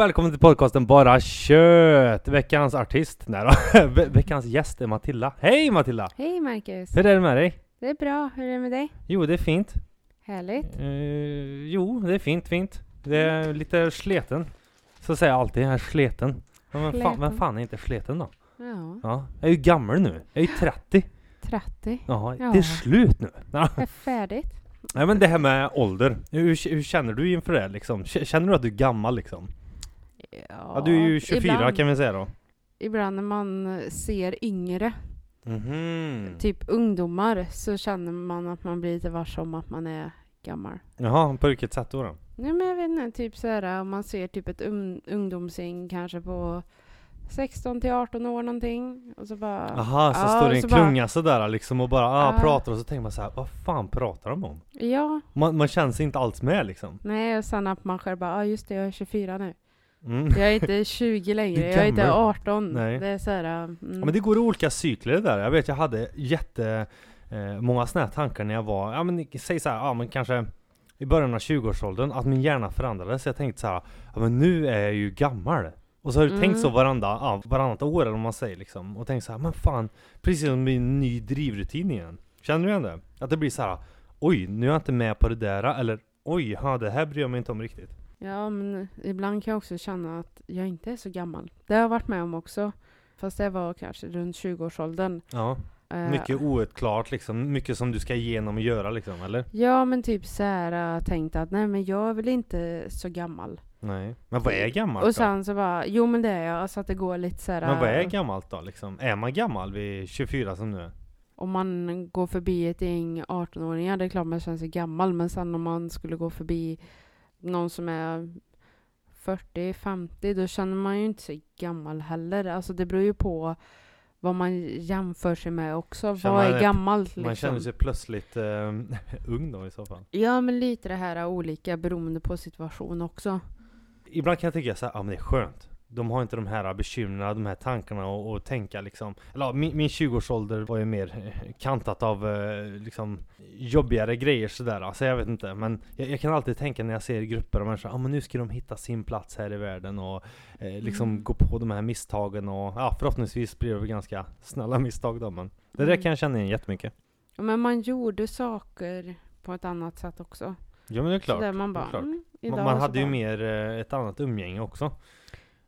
Välkommen till podcasten Bara Kött! Veckans artist, nej då. Ve- Veckans gäst är Matilda. Hej Matilda! Hej Marcus! Hur är det med dig? Det är bra, hur är det med dig? Jo, det är fint. Härligt. Eh, jo, det är fint, fint. Det är lite sleten. Så säger jag alltid, jag är sleten. Men vem fan, vem fan är inte sleten då? Ja, Ja, jag är ju gammal nu. Jag är ju 30. 30. Ja, Ja. det är slut nu. Ja. Det är färdigt. Nej men det här med ålder. Hur, hur känner du inför det liksom? Känner du att du är gammal liksom? Ja, Ja, du är ju 24 ibland, kan vi säga då. Ibland när man ser yngre, Mhm. typ ungdomar, så känner man att man blir lite varse om att man är gammal. Jaha, på vilket sätt då? då? Nej men jag vet inte, typ så här om man ser typ ett un- ungdomsgäng kanske på 16 till 18 år någonting och så bara Aha, så Ja, står det en så bara- klunga sådär liksom och bara ah, Ja. pratar och så tänker man så här, vad fan pratar de om? Ja, Man, man känner sig inte alls med liksom. nej och sen att man själv bara, ja ah, just det jag är 24 nu. Mm. Jag är inte 20 längre, jag är inte gammal. 18. Nej. Det är så här, mm. Ja, men det går i olika cykler det där. Jag vet jag hade jätte eh, många sådana här tankar när jag var, ja men säg så här, ja men kanske i början av 20-årsåldern, att min hjärna förändrades. Jag tänkte så här, ja men nu är jag ju gammal. Och så har du Mm. tänkt så varandra, ja, varannat år eller vad man säger liksom. Och tänkt så här, men fan, precis som min ny drivrutin igen. Känner du igen det? Att det blir så här, oj, nu är jag inte med på det där, eller oj, ja, det här bryr jag mig inte om riktigt. Ja, men ibland kan jag också känna att jag inte är så gammal. Det har jag varit med om också. Fast det var kanske runt 20-årsåldern. Ja, Eh, mycket outklart liksom, mycket som du ska igenom och göra liksom, eller? Ja, men typ så här äh, tänkt att nej, men jag är väl inte så gammal. Nej. Men vad är gammalt Och då? sen så bara, jo men det är jag. Alltså att det går lite så här. Men vad är äh, gammalt då liksom? Är man gammal vid 24 som nu? Om man går förbi ett gäng 18-åringar, det är klart man känner sig gammal. Men sen om man skulle gå förbi någon som är 40-50, då känner man ju inte sig gammal heller. Alltså det beror ju på vad man jämför sig med också. Känner vad är gammalt liksom? Man känner sig plötsligt eh, ung då i så fall. Ja, men lite det här är olika beroende på situation också. Ibland kan jag tycka så här, ja men det är skönt. De har inte de här bekymren, de här tankarna och, och tänka liksom. Eller ja, min, min 20-årsålder var ju mer eh, kantat av eh, liksom jobbigare grejer sådär. Alltså jag vet inte. Men jag, jag kan alltid tänka när jag ser grupper av människor, ja men nu ska de hitta sin plats här i världen och eh, liksom Mm. gå på de här misstagen och ja förhoppningsvis blir det ganska snälla misstag då men det där Mm. kan jag känna igen jättemycket. Ja, men man gjorde saker på ett annat sätt också. Ja men det är Så klart. där man bara, mm, Man, man så hade ju mer eh, ett annat umgänge också.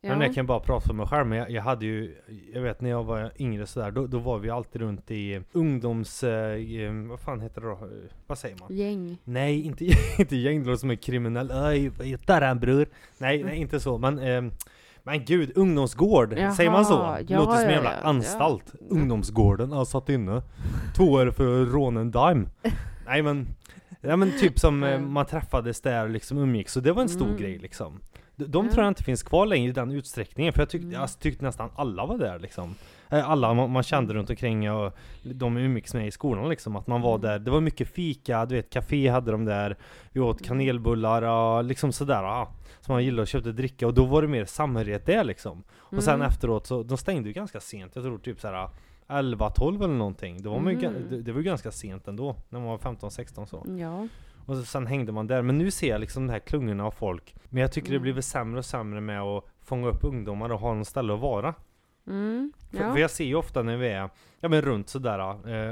Ja, Men jag kan bara prata för mig själv, men jag, jag hade ju, jag vet när jag var yngre sådär, då, då var vi alltid runt i ungdoms, eh, eh, vad fan heter det då? Eh, Vad säger man? gäng. Nej, inte, inte gäng då som är kriminell, Öj, vad heter han bror? Nej, nej inte så, men ehm, men gud, ungdomsgård, säger man så? Jaha, Det låter som en ja, jävla ja, ja. anstalt. Ja. Ungdomsgården har satt inne. Två år för rån en dime. Nej men, ja men typ som eh, man träffades där och liksom umgicks, så det var en stor Mm. grej liksom. De, de Ja. tror jag inte finns kvar längre i den utsträckningen, för jag tyckte, Mm. jag tyckte nästan alla var där liksom. Eh, Alla man, man kände runt omkring och de umgicks med i skolan liksom, att man var Mm. där. Det var mycket fika, du vet, café hade de där. Vi åt Mm. kanelbullar och liksom sådär. Ja, som man gillade och köpte dricka och då var det mer samhörighet där liksom. Och sen Mm. efteråt så, de stängde ju ganska sent, jag tror typ såhär 11-12 eller någonting. Det var, Mm. ga- det, det var ju ganska sent ändå, när man var 15-16 så. Ja. Och så, sen hängde man där. Men nu ser jag liksom de här klungorna av folk. Men jag tycker det Mm. blir väl sämre och sämre med att fånga upp ungdomar och ha något ställe att vara. Mm. För, Ja. för jag ser ju ofta när vi är ja, men runt sådär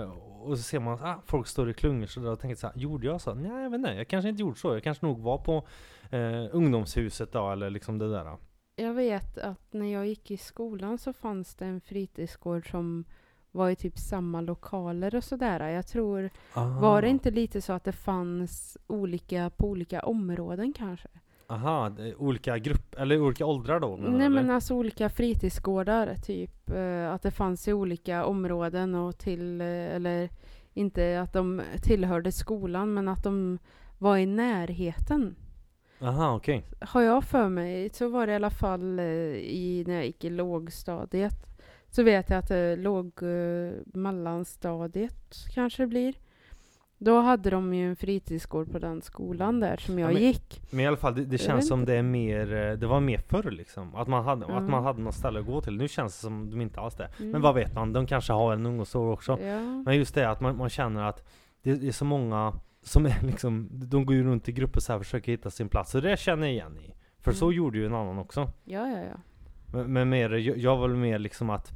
eh, och så ser man att ah, folk står i klungor sådär och tänker så här, gjorde jag så? Nej jag vet inte, jag kanske inte gjorde så. Jag kanske nog var på eh, ungdomshuset då eller liksom det där. Jag vet att när jag gick i skolan så fanns det en fritidsgård som var i typ samma lokaler och sådär. Jag tror, var det Ah. inte lite så att det fanns olika på olika områden kanske? Aha, olika grupp, eller olika åldrar då? Nej eller? men alltså olika fritidsgårdar, typ eh, att det fanns i olika områden och till, eh, eller inte att de tillhörde skolan men att de var i närheten. Aha, okej. Har jag för mig, så var det i alla fall eh, i, när jag gick i lågstadiet. Så vet jag att eh, låg, eh, mellanstadiet kanske det blir. Då hade de ju en fritidsgård på den skolan där som jag men- gick. Men i alla fall, det, det känns som inte. det är mer, eh, det var mer förr liksom. Att man hade, att Mm. man hade något ställe att gå till. Nu känns det som de inte alls det. Men Mm. vad vet man, de kanske har en ungdomsår också. Ja. Men just det att man, man känner att det, det är så många som är liksom, de går ju runt i grupper så här och försöker hitta sin plats. Och det känner jag igen i. För så Mm. gjorde ju en annan också. Ja, ja, ja. Men, men mer, jag, jag var mer liksom att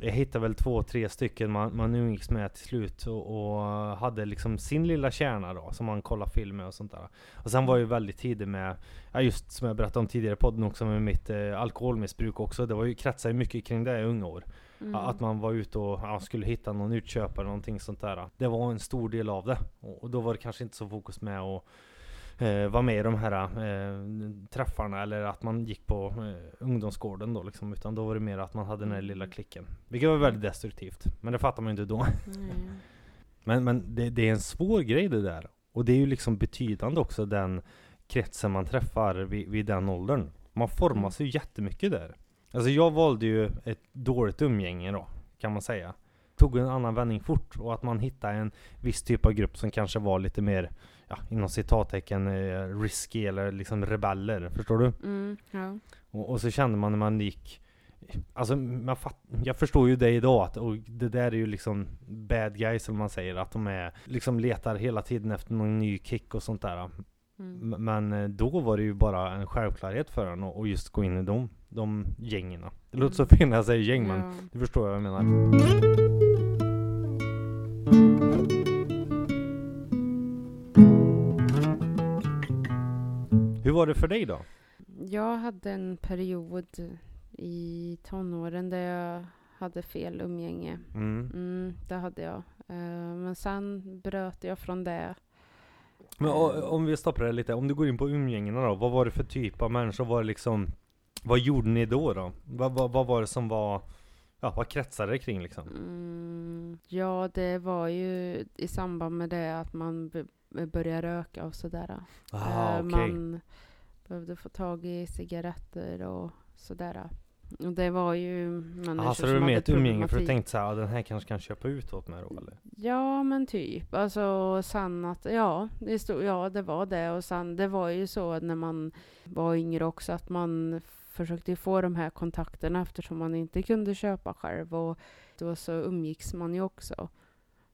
jag hittade väl två, tre stycken man, man umgicks med till slut och, och hade liksom sin lilla kärna då som man kollar film med och sånt där. Och sen var jag ju väldigt tidig med, ja just som jag berättade om tidigare i podden också med mitt eh, alkoholmissbruk också. Det var ju kretsade ju mycket kring det i unga år. Mm. Att man var ute och ja, skulle hitta någon utköpare någonting sånt där. Det var en stor del av det. Och, och då var det kanske inte så fokus med att eh, vara med i de här eh, träffarna eller att man gick på eh, ungdomsgården då liksom. Utan då var det mer att man hade den här lilla klicken. Vilket var väldigt destruktivt. Men det fattar man ju inte då. Nej. Men, men det, det är en svår grej det där. Och det är ju liksom betydande också den kretsen man träffar vid, vid den åldern. Man formas ju jättemycket där. Alltså jag valde ju ett dåligt umgänge då, kan man säga. Tog en annan vändning fort och att man hittade en viss typ av grupp som kanske var lite mer, ja, inom citattecken, eh, risky eller liksom rebeller. Förstår du? Mm, ja. Och, och så kände man när man gick Alltså man fatt, jag förstår ju det idag att och det där är ju liksom bad guys som man säger att de är liksom letar hela tiden efter någon ny kick och sånt där. Mm. Men eh, då var det ju bara en självklarhet för en att att just gå in i dem, de gängen. Det låter så fint när jag säger gäng men Ja. du förstår vad jag menar. Hur var det för dig då? Jag hade en period i tonåren där jag hade fel umgänge. Mm. Mm, det hade jag. Eh, men sen bröt jag från det. Men o- om vi stoppar det lite, om du går in på umgängena då, vad var det för typ av människor? Var det liksom, vad gjorde ni då då? Vad, vad, vad var det som var, ja vad kretsade det kring liksom? Mm, ja, det var ju i samband med det att man b- började röka och sådär. Ah, Eh, okej. Man behövde få tag i cigaretter och sådär. Och det var ju människor Jaha, så det som var mer ett umgänge för du tänkte såhär, ah, den här kanske kan köpa ut åt mig då eller? Ja, men typ. Alltså sen att, ja, det stod, ja, det var det. Och sen, det var ju så när man var yngre också att man försökte få de här kontakterna eftersom man inte kunde köpa själv. Och då så umgicks man ju också.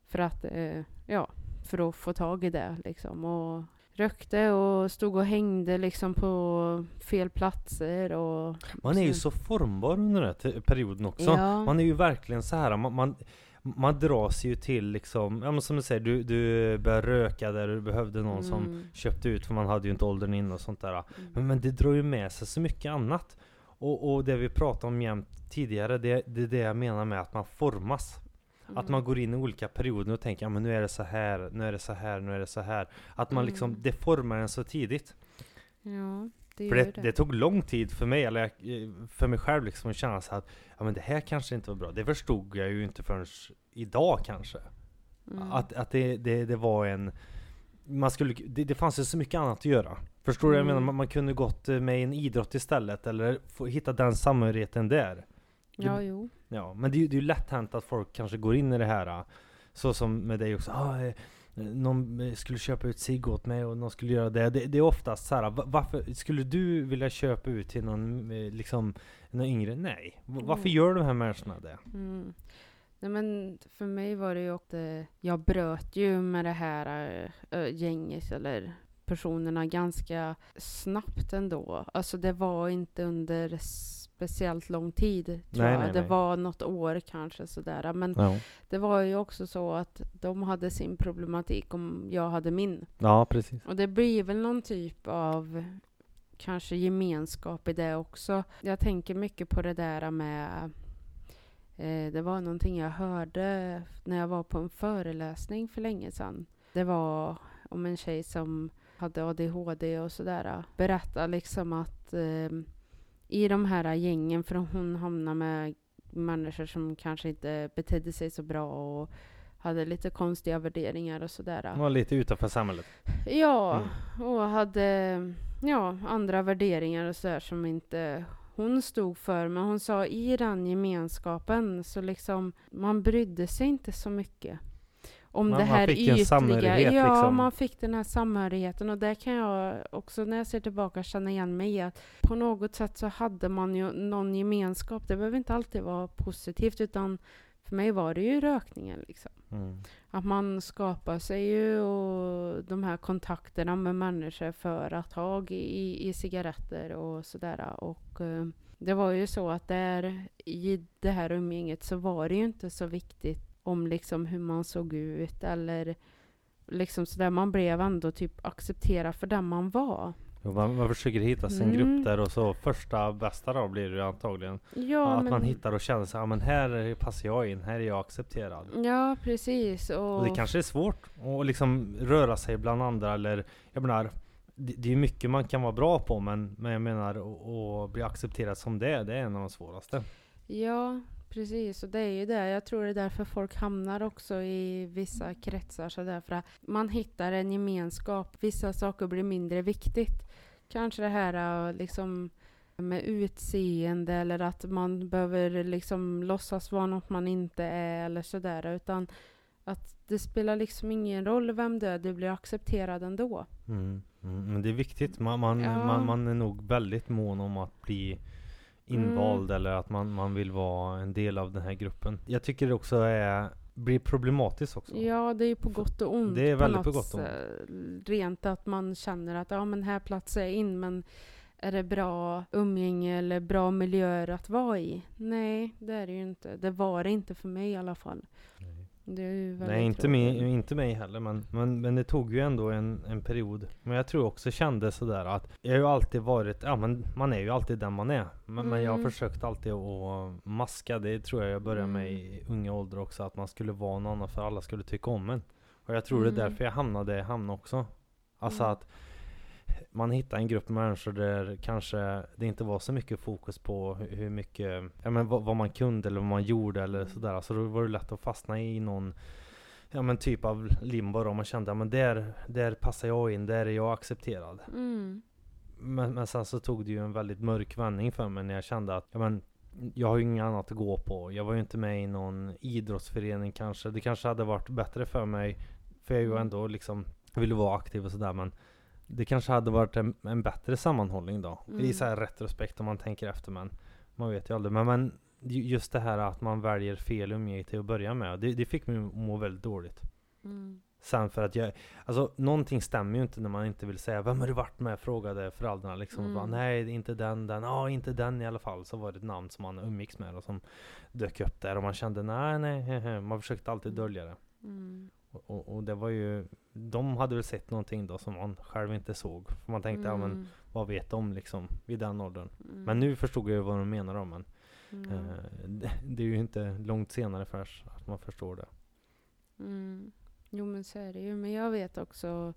För att, eh, ja, för att få tag i det liksom. Och rökte och stod och hängde liksom på fel platser och... Man är ju Så- formbar under den här perioden också. Ja. Man är ju verkligen så här, man, man, man dras ju till liksom, ja men som du säger, du, du började röka där du behövde någon som Mm, köpte ut för man hade ju inte åldern in och sånt där. mm. Men, men det drar ju med sig så mycket annat. Och, och det vi pratade om jämt tidigare, det, det är det jag menar med att man formas. Att man Mm. går in i olika perioder och tänker, ja men nu är det så här, nu är det så här, nu är det så här. Att man liksom, Mm. det formar en så tidigt. Ja, det För det, det. det tog lång tid för mig, eller jag- för mig själv liksom att känna så att, ja men det här kanske inte var bra. Det förstod jag ju inte förrän idag kanske. Mm. Att, att det, det, det var en man skulle, det, det fanns ju så mycket annat att göra. Förstår du? Jag Mm. menar, man, man kunde gått eh, med en idrott istället eller få hitta den samhörigheten där. Ja, jo. Ja, men det, är ju- det är ju lätt hänt att folk kanske går in i det här eh, så som med dig också. Ah, eh, någon eh, skulle köpa ut cigg åt mig och någon skulle göra det. Det, det är oftast så här. va- Varför skulle du vilja köpa ut till någon eh, liksom någon yngre? Nej. Varför Mm. gör de här människorna det? Mm. Nej, men för mig var det ju att jag bröt ju med det här eh, gänget eller personerna ganska snabbt ändå. Alltså det var inte under speciellt lång tid tror Nej, jag. nej, det nej. var något år kanske sådär. Men Ja, det var ju också så att de hade sin problematik om jag hade min. ja precis. Och det blir väl någon typ av kanske gemenskap i det också. Jag tänker mycket på det där med eh, det var någonting jag hörde när jag var på en föreläsning för länge sedan. Det var om en tjej som hade ADHD och sådär. Berätta liksom att eh, i de här gängen, för hon hamnade med människor som kanske inte betedde sig så bra och hade lite konstiga värderingar och sådär. De var lite utanför samhället. Ja, Mm. och hade ja, andra värderingar och sådär som inte hon stod för. Men hon sa i den gemenskapen så liksom man brydde sig inte så mycket. Om Man- det man här fick en samhörighet, Ja, liksom. man fick den här samhörigheten och det kan jag också när jag ser tillbaka känna igen mig i att på något sätt så hade man ju någon gemenskap. Det behöver inte alltid vara positivt utan för mig var det ju rökningen liksom. Mm. Att man skapar sig ju och de här kontakterna med människor för att ha i, i cigaretter och sådär. Och eh, det var ju så att där i det här umgänget så var det ju inte så viktigt om liksom hur man såg ut eller liksom sådär. Man blev ändå typ accepterad för den man var. Jo, man, man försöker hitta sin Mm. grupp där och så första bästa då blir det antagligen. Ja, att men, man hittar och känner sig, ja men här passar jag in, här är jag accepterad. Ja, precis. Och, Och det kanske är svårt att liksom röra sig bland andra eller Jag menar Det, det är mycket man kan vara bra på men, men jag menar att- bli accepterad som det det är en av de svåraste. Ja, precis. Och det är ju det. Jag tror det är därför folk hamnar också i vissa kretsar. Så därför att man hittar en gemenskap. Vissa saker blir mindre viktigt. Kanske det här äh, liksom med utseende eller att man behöver liksom låtsas vara något man inte är eller sådär. Utan att det spelar liksom ingen roll vem du är, du blir accepterad ändå. Mm. Mm. Men det är viktigt, man, man, Ja. man, man är nog väldigt mån om att bli invald eller att man, man vill vara en del av den här gruppen. Jag tycker det också är blir problematiskt också. Ja, det är ju på gott och ont. Det är väldigt på något gott och ont. Rent att man känner att ja, men här platsar jag in, men är det bra umgänge eller bra miljöer att vara i? Nej, det är det ju inte. Det var det inte för mig i alla fall. Är väldigt Nej inte mig, inte mig heller men, men, men det tog ju ändå en, en period Men jag tror också kände sådär att Jag har ju alltid varit, ja men man är ju alltid den man är Men, men jag har Mm. försökt alltid att maska Det tror jag jag började med i unga åldrar också Att man skulle vara någon annan för alla skulle tycka om en Och jag tror det Mm. är därför jag hamnade där jag hamnade också Alltså Mm. att man hittar en grupp människor där kanske det inte var så mycket fokus på hur, mycket, ja men vad, vad man kunde eller vad man gjorde eller Mm. sådär. Så då var det lätt att fastna i någon, ja men typ av limbo då. Man kände, ja men där, där passar jag in, där är jag accepterad. Mm. Men, men sen så tog det ju en väldigt mörk vändning för mig när jag kände att, ja men jag har ju inget annat att gå på. Jag var ju inte med i någon idrottsförening kanske. Det kanske hade varit bättre för mig. För jag är ju Mm. ändå liksom, ville vara aktiv och sådär men det kanske hade varit en, en bättre sammanhållning då. I Mm. så här retrospekt om man tänker efter men man vet ju aldrig. Men, men ju- just det här att man väljer fel umgänge till att börja med. Det, det fick mig att må väldigt dåligt. Mm. Sen för att jag, alltså någonting stämmer ju inte när man inte vill säga Vem har du varit med? Frågade föräldrarna liksom. Mm. Bara, Nej, inte den, den, ja inte den i alla fall. Så var det ett namn som man umgicks med och som dök upp där och man kände nej, nej, hehe. man försökte alltid dölja det. Mm. Och, och, det var ju, de hade väl sett någonting då som man själv inte såg. För man tänkte, ja men Mm. vad vet de liksom vid den åldern? Mm. Men nu förstod jag ju vad de menar om men Mm. eh, det, det är ju inte långt senare först att man förstår det. Mm. Jo men så är det ju. Men jag vet också,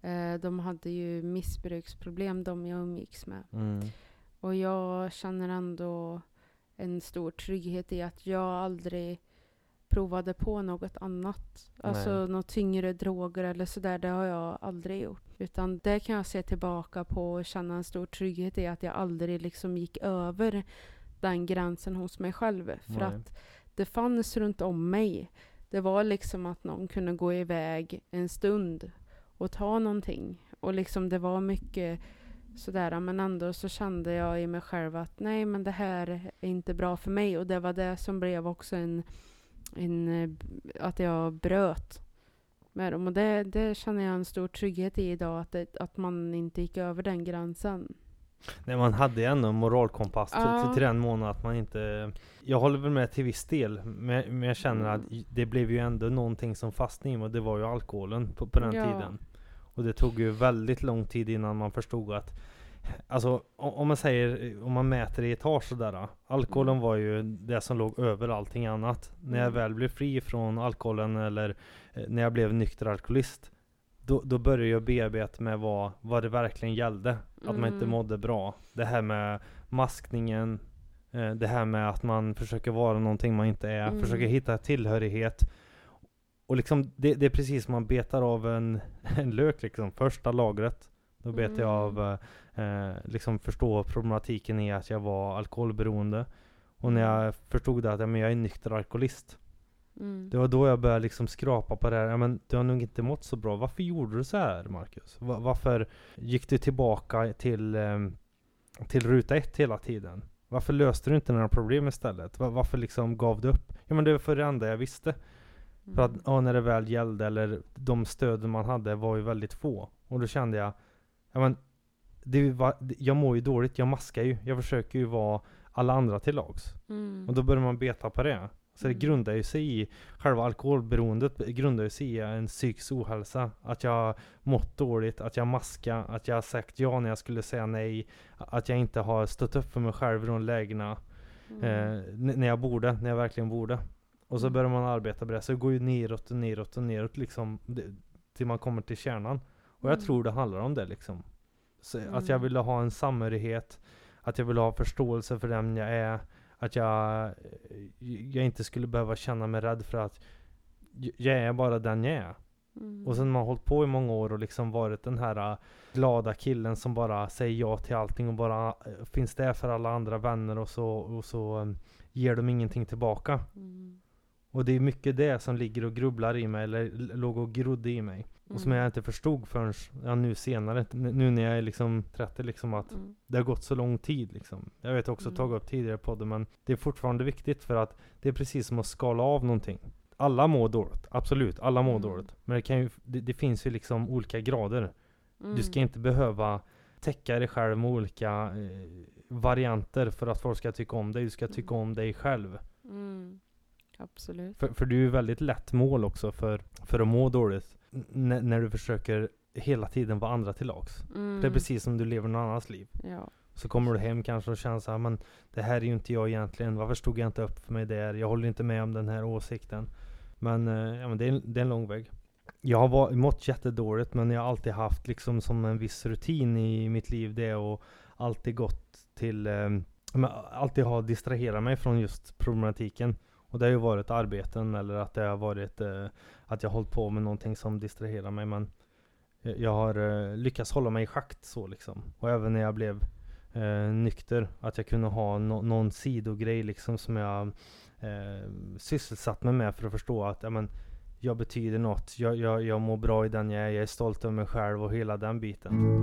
eh, de hade ju missbruksproblem de jag umgicks med. Mm. Och jag känner ändå en stor trygghet i att jag aldrig provade på något annat. Alltså Nej. något tyngre droger eller sådär, det har jag aldrig gjort. Utan det kan jag se tillbaka på och känna en stor trygghet i att jag aldrig liksom gick över den gränsen hos mig själv. För Nej. att det fanns runt om mig. Det var liksom att någon kunde gå iväg en stund och ta någonting. Och liksom det var mycket sådär, men ändå så kände jag i mig själv att nej, men det här är inte bra för mig. Och det var det som blev också en, en eh, att jag bröt med dem. Och det, det känner jag en stor trygghet i idag, att, det, att man inte gick över den gränsen. Nej man hade ju ändå en moralkompass till, Ja. till, till den månaden att man inte Jag håller väl med till viss del Men, men jag känner att Mm. det blev ju ändå någonting som fastnade i mig och det var ju alkoholen på, på den Ja. tiden Och det tog ju väldigt lång tid innan man förstod att Alltså om, man säger, om man mäter i etage sådär Alkoholen Mm. var ju det som låg över allting annat När jag Mm. väl blev fri från alkoholen eller eh, när jag blev nykter alkoholist då, då började jag bearbeta med vad, vad det verkligen gällde. Att man inte Mm. mådde bra. Det här med maskningen, eh, det här med att man försöker vara någonting man inte är, Mm. försöker hitta tillhörighet. Och liksom, det, det är precis som man betar av en, en lök liksom. Första lagret, då betar jag av, eh, eh, liksom förstå problematiken i att jag var alkoholberoende. Och när jag förstod det att ja, men jag är nykter alkoholist. Mm. Det var då jag började liksom skrapa på det här. Ja, men du har nog inte mått så bra. Varför gjorde du så här Marcus? Va- varför gick du tillbaka till, ehm, till ruta ett hela tiden? Varför löste du inte några problem istället? Va- varför liksom gav du upp? Ja men det var för det enda jag visste. För att Mm. ja, när det väl gällde eller de stöden man hade var ju väldigt få. Och då kände jag, ja men det var, jag mår ju dåligt, jag maskar ju. Jag försöker ju vara alla andra till lags. Mm. Och då börjar man beta på det. Så det Mm. grundar ju sig i, själva alkoholberoendet grundar ju sig i en psykisk ohälsa. Att jag mått dåligt, att jag maskar, att jag har sagt ja när jag skulle säga nej. Att jag inte har stått upp för mig själv i de lägena. Mm. Eh, när jag borde, när jag verkligen borde. Och så Mm. börjar man arbeta på det. Så det går ju neråt och neråt och neråt liksom. det- Till man kommer till kärnan. Och jag Mm. tror det handlar om det liksom. Så Att jag Mm. ville ha en samhörighet. Att jag ville ha förståelse för den jag är. Att jag, jag inte skulle behöva känna mig rädd för att jag är bara den jag är. Mm. Och sen har man hållit på i många år och liksom varit den här äh, glada killen som bara säger ja till allting och bara äh, finns där för alla andra vänner och så, och så ähm, ger de ingenting tillbaka. Mm. Och det är mycket det som ligger och grubblar i mig, eller låg och grodde i mig. Och som Mm. jag inte förstod förrän ja, nu senare, nu när jag är liksom 30 liksom att Mm. det har gått så lång tid liksom. Jag vet också Mm. tagit upp tidigare podden men det är fortfarande viktigt för att det är precis som att skala av någonting. Alla mår dåligt, absolut, alla mår Mm. dåligt. Men det, ju, det, det finns ju liksom olika grader. Du ska Mm. inte behöva täcka dig själv med olika eh, varianter för att folk ska tycka om dig. Du ska tycka Mm. om dig själv. Mm. Absolut. För, för du är ju väldigt lätt mål också för, för att må dåligt. När du försöker hela tiden vara andra till lags. Mm. Det är precis som du lever någon annans liv. Ja. Så kommer du hem kanske och känner så här, men det här är ju inte jag egentligen. Varför stod jag inte upp för mig där? Jag håller inte med om den här åsikten. Men, eh, ja, men det, är, en- det är en lång väg. Jag har var, mått jättedåligt men jag har alltid haft liksom som en viss rutin i mitt liv det och alltid gått till, men alltid ha distraherat mig från just problematiken. Och det har ju varit arbeten eller att det har varit eh, att jag har hållit på med någonting som distraherar mig men jag jag har eh, lyckats hålla mig i schakt så liksom. Och även när jag blev eh, nykter, att jag kunde ha no någon sidogrej liksom som jag eh, sysselsatt mig med för att förstå att ja, men, jag betyder något, jag, jag, jag mår bra i den jag är, jag är stolt över mig själv och hela den biten.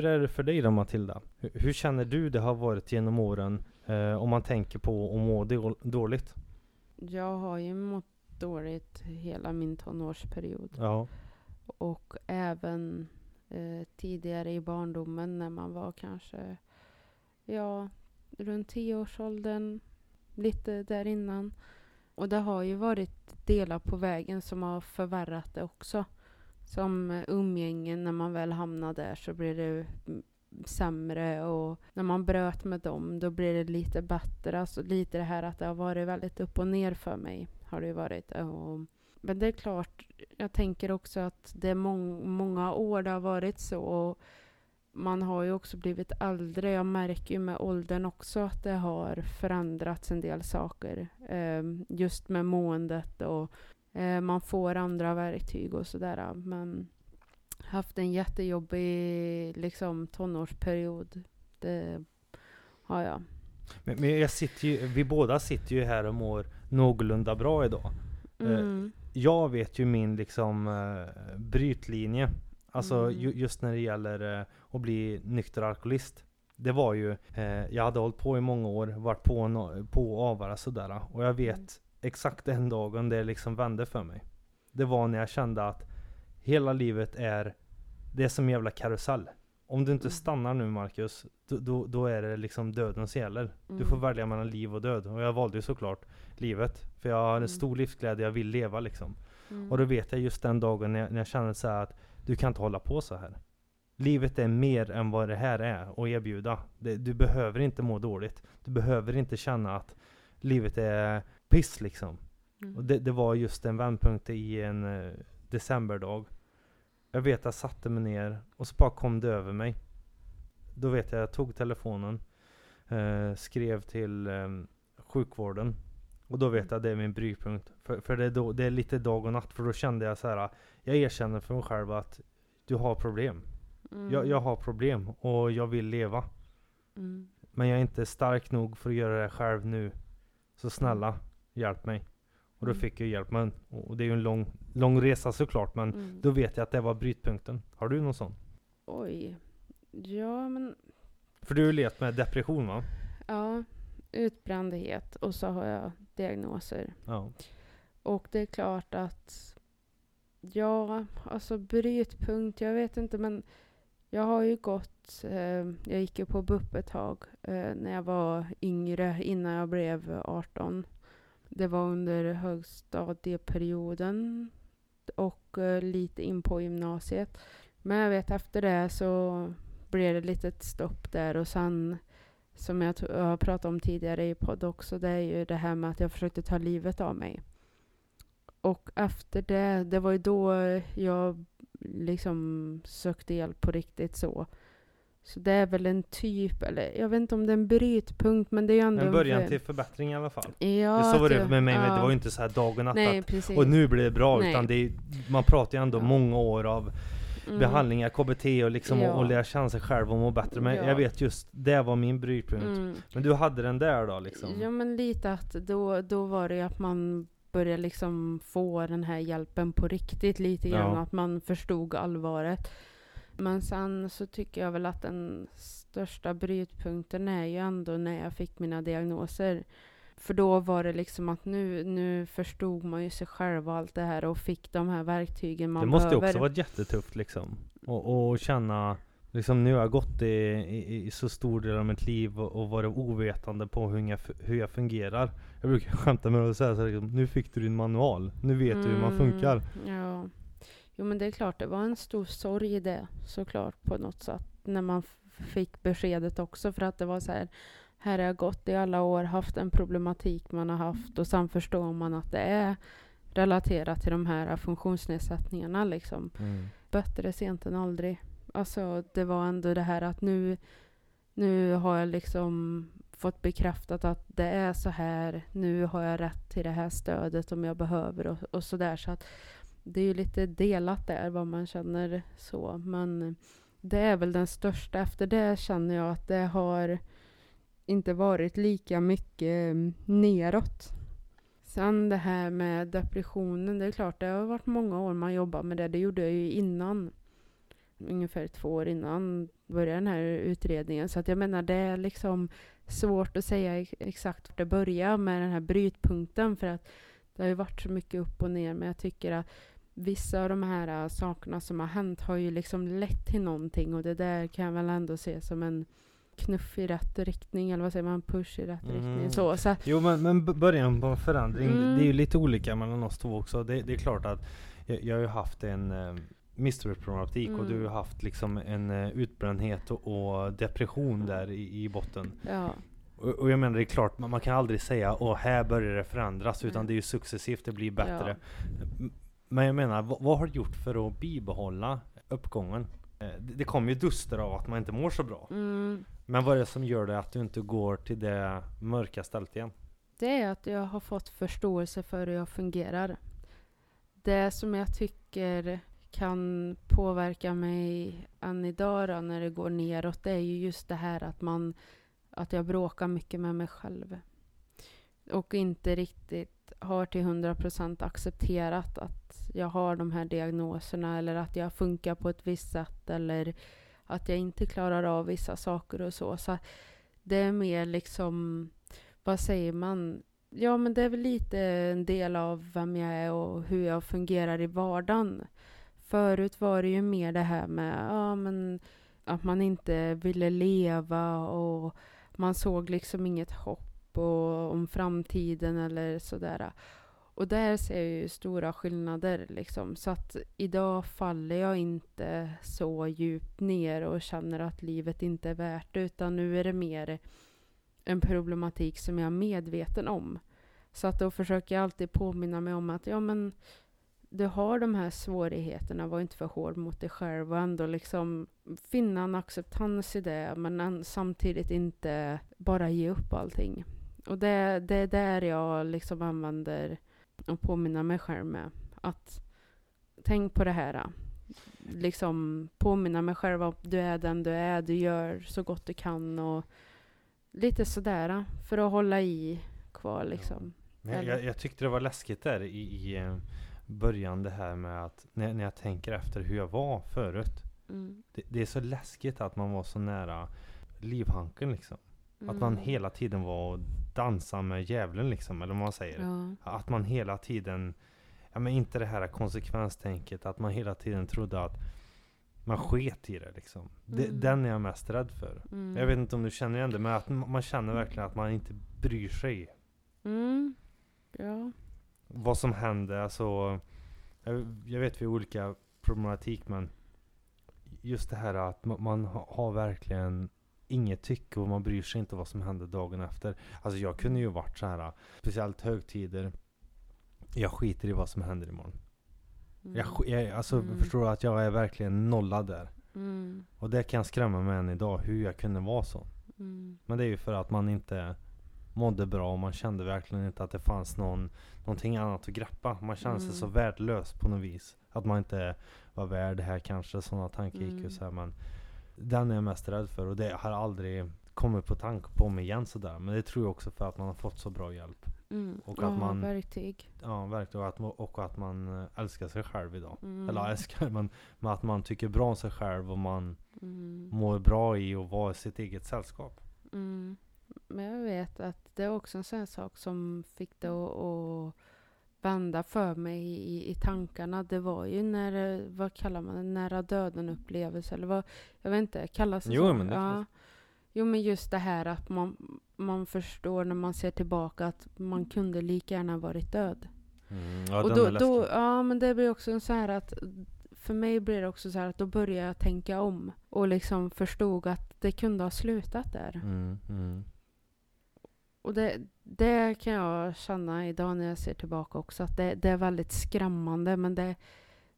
Hur- är det för dig då Matilda? Hur, hur känner du det har varit genom åren eh, om man tänker på att må då- dåligt? Jag har ju mått dåligt hela min tonårsperiod. Ja. Och även eh, tidigare i barndomen när man var kanske ja, runt tioårsåldern, lite där innan. Och det har ju varit delar på vägen som har förvärrat det också. Som umgänge, umgängen, när man väl hamnar där så blir det sämre och när man bröt med dem då blir det lite bättre. Alltså lite det här att det har varit väldigt upp och ner för mig har det ju varit. Och, men det är klart, jag tänker också att det är mång- många år det har varit så. Och man har ju också blivit äldre. Jag märker ju med åldern också att det har förändrats en del saker. Eh, just med måendet och eh, man får andra verktyg och sådär. Men haft en jättejobbig liksom, tonårsperiod. Det har jag. Men, men jag sitter ju, vi båda sitter ju här och mår någorlunda bra idag. Eh, Mm. Jag vet ju min liksom eh, brytlinje. Alltså Mm. ju, just när det gäller eh, att bli nykter alkoholist. Det var ju, eh, jag hade hållit på i många år, varit på, no, på och avvara sådär. Och jag vet Mm. Exakt den dagen det liksom vände för mig. Det var när jag kände att hela livet är, det är som en jävla karusell. Om du inte Mm. stannar nu Marcus, då, då, då är det liksom döden som gäller. Du Mm. får välja mellan liv och död. Och jag valde ju såklart livet. För jag har en Mm. stor livsglädje, jag vill leva liksom. Mm. Och då vet jag just den dagen när jag, när jag känner så här att du kan inte hålla på så här. Livet är mer än vad det här är att erbjuda. Det, du behöver inte må dåligt. Du behöver inte känna att livet är piss liksom. Mm. Och det, det var just en vändpunkt i en eh, decemberdag. Jag vet att jag satte mig ner och så bara kom det över mig. Då vet jag, jag tog telefonen, eh, skrev till eh, sjukvården. Och då vet jag att det är min brytpunkt. För, för det, är då, det är lite dag och natt. För då kände jag så här. Jag erkänner för mig själv att du har problem. Mm. Jag, jag har problem och jag vill leva. Mm. Men jag är inte stark nog för att göra det själv nu. Så snälla, hjälp mig. Och då Mm. fick jag hjälp. Men, och det är ju en lång, lång resa såklart. Men Mm. då vet jag att det var brytpunkten. Har du någon sån? Oj. Ja, men För du har ju levt med depression va? ja. Utbrändhet och så har jag diagnoser. Ja. Och det är klart att ja, alltså brytpunkt, jag vet inte men jag har ju gått, eh, jag gick ju på BUP ett tag eh, när jag var yngre innan jag blev 18. Det var under högstadieperioden och eh, lite in på gymnasiet. Men jag vet efter det så blev det lite ett stopp där och sen som jag, jag har pratat om tidigare i podd också, det är ju det här med att jag försökte ta livet av mig. Och efter det, det var ju då jag liksom sökte hjälp på riktigt så. Så det är väl en typ, eller jag vet inte om det är en brytpunkt, men det är ju ändå... En början för- till förbättring i alla fall. Ja, det så var det med mig, ja. det var ju inte så här dag och natt Nej, att, precis. och nu blir det bra, Nej. utan det är, man pratar ju ändå Ja. många år av Mm. behandlingar, KBT och liksom Ja. och, och lära känna sig själv och må bättre. Men Ja. jag vet just, det var min brytpunkt. Mm. Men du hade den där då liksom? Ja, men lite att då, då var det ju att man började liksom få den här hjälpen på riktigt lite grann. Ja. Att man förstod allvaret. Men sen så tycker jag väl att den största brytpunkten är ju ändå när jag fick mina diagnoser. För då var det liksom att nu, nu förstod man ju sig själv och allt det här och fick de här verktygen man det måste behöver. också varit jättetufft liksom. Och, och känna, liksom nu har jag gått i, i, i så stor del av mitt liv och, och varit ovetande på hur jag, hur jag fungerar. Jag brukar skämta med att säga så här, liksom, nu fick du din manual, nu vet du hur man funkar. Mm, Ja. Jo men det är klart, det var en stor sorg i det såklart på något sätt. När man fick beskedet också för att det var så här. Här har jag gått i alla år, haft en problematik man har haft och sen förstår man att det är relaterat till de här funktionsnedsättningarna liksom. Mm. Bättre sent än aldrig. Alltså det var ändå det här att nu, nu har jag liksom fått bekräftat att det är så här. Nu har jag rätt till det här stödet om jag behöver och, och så där. Så att det är ju lite delat där vad man känner så. Men det är väl den största. Efter det känner jag att det har inte varit lika mycket eh, neråt. Sen det här med depressionen, det är klart det har varit många år man jobbar med det. Det gjorde jag ju innan. Ungefär två år innan började den här utredningen. Så att jag menar det är liksom svårt att säga exakt vart det börjar med den här brytpunkten. För att det har ju varit så mycket upp och ner. Men jag tycker att vissa av de här äh, sakerna som har hänt har ju liksom lett till någonting. Och det där kan jag väl ändå se som en knuff i rätt riktning. Eller vad säger man? Push i rätt Mm. riktning. Så, så Jo men, men början på en förändring, Mm. det är ju lite olika mellan oss två också. Det, det är klart att jag, jag har ju haft en eh, missbruksproblematik och Mm. du har haft liksom en eh, utbrändhet och, och depression där i, i botten. ja. Och, och jag menar det är klart, man, man kan aldrig säga åh här börjar det förändras utan det är ju successivt det blir bättre. Ja. Men jag menar, vad, vad har du gjort för att bibehålla uppgången? Eh, Det, det kommer ju duster av att man inte mår så bra. Mm. Men vad är det som gör det att du inte går till det mörka stället igen? Det är att jag har fått förståelse för hur jag fungerar. Det som jag tycker kan påverka mig än idag då, när det går neråt, det är ju just det här att man att jag bråkar mycket med mig själv. Och inte riktigt har till 100% accepterat att jag har de här diagnoserna eller att jag funkar på ett visst sätt eller att jag inte klarar av vissa saker och så. Så det är mer liksom, vad säger man? Ja, men det är väl lite en del av vem jag är och hur jag fungerar i vardagen. Förut var det ju mer det här med ja, men att man inte ville leva och man såg liksom inget hopp och, om framtiden eller sådär. Och där ser jag ju stora skillnader liksom. Så att idag faller jag inte så djupt ner och känner att livet inte är värt det. Utan nu är det mer en problematik som jag är medveten om. Så att då försöker jag alltid påminna mig om att ja men du har de här svårigheterna, var inte för hård mot dig själv och ändå liksom finna en acceptans i det men samtidigt inte bara ge upp allting. Och det, det är där jag liksom använder och påminna mig själv med att tänk på det här. Liksom påminna mig själv om du är den du är, du gör så gott du kan och lite sådär för att hålla i kvar liksom. Men jag, jag, jag tyckte det var läskigt där i, i eh, början det här med att när, när jag tänker efter hur jag var förut. Mm. Det, det är så läskigt att man var så nära livhanken liksom. Att man Mm. hela tiden var och dansade med djävulen liksom, eller vad man säger. Ja. Att man hela tiden, ja men inte det här konsekvenstänket, att man hela tiden trodde att man sket i det liksom. Mm. Den är jag mest rädd för. Mm. Jag vet inte om du känner igen det, men att man känner verkligen att man inte bryr sig. Mm. Ja. Vad som händer, alltså. Jag, jag vet vi har olika problematik, men just det här att ma- man ha- har verkligen inget tycke och man bryr sig inte vad som händer dagen efter. Alltså jag kunde ju varit så här, speciellt högtider. Jag skiter i vad som händer imorgon. Mm. Jag, jag, alltså Mm. förstår du att jag är verkligen nollad där. Mm. Och det kan skrämma mig än idag, hur jag kunde vara så. Mm. Men det är ju för att man inte mådde bra och man kände verkligen inte att det fanns någon, någonting annat att greppa. Man kände sig Mm. så värdelös på något vis. Att man inte var värd det här kanske, sådana tankar gick ju Mm. så här, men Den är jag mest rädd för och det har aldrig kommit på tanke på mig igen sådär. Men det tror jag också för att man har fått så bra hjälp. Mm. Och ja, att man- verktyg. Ja, verkligen. Och att, och att man eh, älskar sig själv idag. Mm. Eller älskar, men, men att man tycker bra om sig själv och man Mm. mår bra i att vara i sitt eget sällskap. Mm. Men jag vet att det är också en sån sak som fick det att, att vända för mig i, i tankarna. Det var ju när, vad kallar man det, nära döden upplevelse eller vad, jag vet inte, kallas det Jo, så? men det ja. Jo men just det här att man, man förstår när man ser tillbaka att man kunde lika gärna varit död. Mm, ja, och då, då, ja men det blir också så här att för mig blir det också så här att då börjar jag tänka om och liksom förstod att det kunde ha slutat där. Mm, mm. Och det, det kan jag känna idag när jag ser tillbaka också att det, det är väldigt skrämmande men det,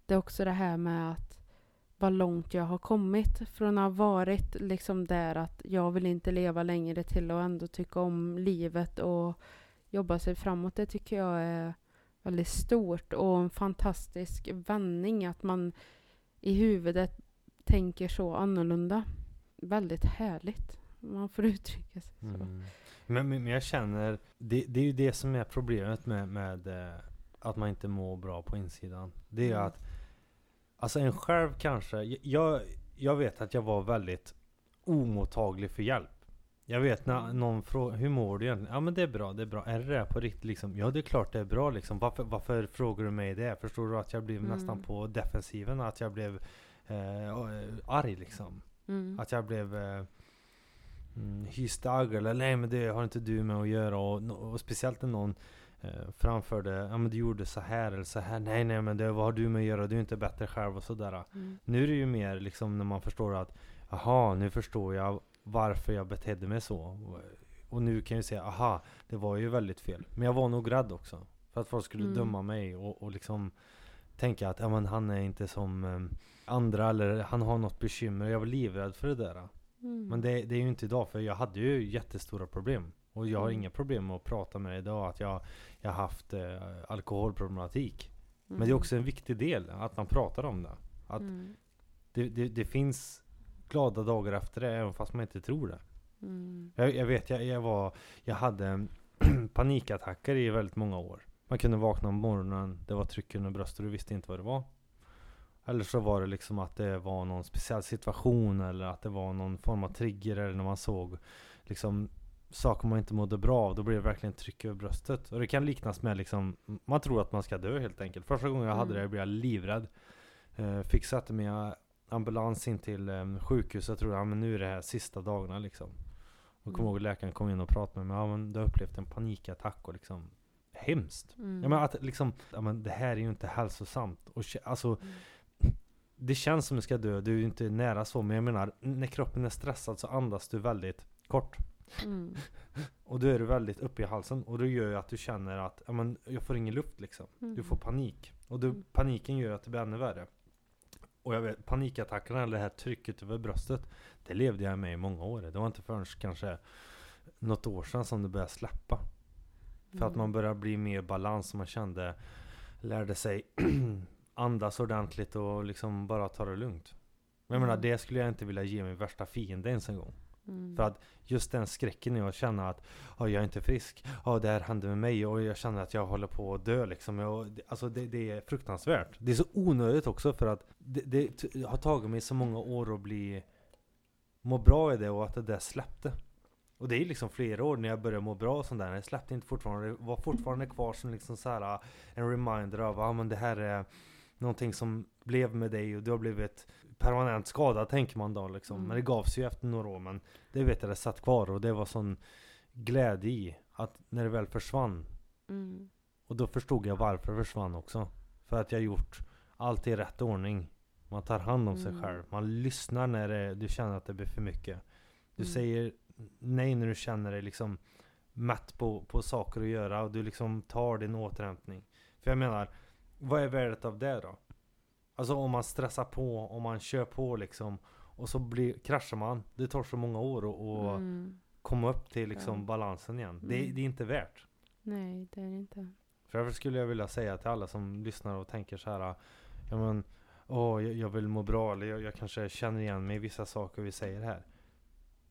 det är också det här med att vad långt jag har kommit från att ha varit liksom där att jag vill inte leva längre till och ändå tycka om livet och jobba sig framåt. Det tycker jag är väldigt stort och en fantastisk vändning att man i huvudet tänker så annorlunda. Väldigt härligt. Man får uttrycka sig så. Mm. Men, men jag känner, det, det är ju det som är problemet med, med eh, att man inte mår bra på insidan. Det är Mm. att, alltså en själv kanske, jag, jag vet att jag var väldigt omottaglig för hjälp. Jag vet när Mm. någon frågar, hur mår du egentligen? Ja men det är bra, det är bra. Är det det på riktigt liksom? Ja det är klart det är bra liksom. Varför, varför frågar du mig det? Förstår du att jag blev Mm. nästan på defensiven? Att jag blev eh, arg liksom? Mm. Att jag blev eh, mm, hysdag eller nej men det har inte du med att göra och, och speciellt när någon eh, framförde ja men du gjorde så här eller så här nej nej men det vad har du med att göra du är inte bättre själv och sådär. Mm. Nu är det ju mer liksom när man förstår att aha nu förstår jag varför jag betedde mig så. Och nu kan jag säga aha det var ju väldigt fel. Men jag var nog rädd också. För att folk skulle Mm. döma mig och, och liksom tänka att ja, men han är inte som eh, andra eller han har något bekymmer. Jag var livrädd för det där. Mm. Men det, det är ju inte idag för jag hade ju jättestora problem. Och jag har Mm. inga problem med att prata med dig idag att jag, jag har haft eh, alkoholproblematik. Men det är Mm. också en viktig del att man pratar om det. Att Mm. det, det, det finns glada dagar efter det även fast man inte tror det. Mm. Jag, jag vet, jag, jag var, jag hade panikattacker i väldigt många år. Man kunde vakna om morgonen, det var tryck under bröstet och du visste inte vad det var. Eller så var det liksom att det var någon speciell situation eller att det var någon form av trigger eller när man såg liksom saker man inte mådde bra av. Då blev det verkligen tryck över bröstet. Och det kan liknas med liksom, man tror att man ska dö helt enkelt. Första gången jag hade Mm. det blev jag livrädd. Eh, fick sätta mig ambulans in till eh, sjukhuset. Jag tror, ja men nu är det här sista dagarna liksom. Och Mm. kommer ihåg att läkaren kom in och pratade med mig. Ja men du har upplevt en panikattack och liksom hemskt. Mm. Ja men att liksom, ja men det här är ju inte hälsosamt. Och alltså Mm. Det känns som du ska dö, du är ju inte nära så. Men jag menar, när kroppen är stressad så andas du väldigt kort. Mm. Och då är du väldigt uppe i halsen. Och det gör ju att du känner att, men jag får ingen luft liksom. Du Mm. får panik. Och du, Mm. paniken gör att det blir ännu värre. Och jag vet, panikattackerna eller det här trycket över bröstet. Det levde jag med i många år. Det var inte förrän kanske något år sedan som det började släppa. För att Mm. man började bli mer balans och man kände, lärde sig andas ordentligt och liksom bara ta det lugnt. Men jag menar, Mm. det skulle jag inte vilja ge min värsta fiende ens en gång. Mm. För att just den skräcken i att känna att "Ja, jag är inte frisk, ja det här hände med mig och jag känner att jag håller på att dö liksom. Jag, alltså det, det är fruktansvärt. Det är så onödigt också för att det, det har tagit mig så många år att bli må bra i det och att det där släppte. Och det är liksom flera år när jag började må bra och sånt där. Jag släppte inte fortfarande. Det var fortfarande kvar som liksom så här en reminder av att ah, men det här är någonting som blev med dig och du har blivit permanent skadad tänker man då liksom. Mm. Men det gavs ju efter några år. Men det vet jag, det satt kvar och det var sån glädje i att när det väl försvann. Mm. Och då förstod jag varför det försvann också. För att jag gjort allt i rätt ordning. Man tar hand om sig Mm. själv. Man lyssnar när det, du känner att det blir för mycket. Du Mm. säger nej när du känner dig liksom mätt på, på saker att göra och du liksom tar din återhämtning. För jag menar, vad är värdet av det då? Alltså om man stressar på, om man kör på liksom och så blir, kraschar man. Det tar så många år att Mm. komma upp till liksom Ja. balansen igen. Det, Mm. det är inte värt. Nej, det är det inte. För därför skulle jag vilja säga till alla som lyssnar och tänker så här. Ja men, åh jag, jag vill må bra eller jag, jag kanske känner igen mig i vissa saker vi säger här.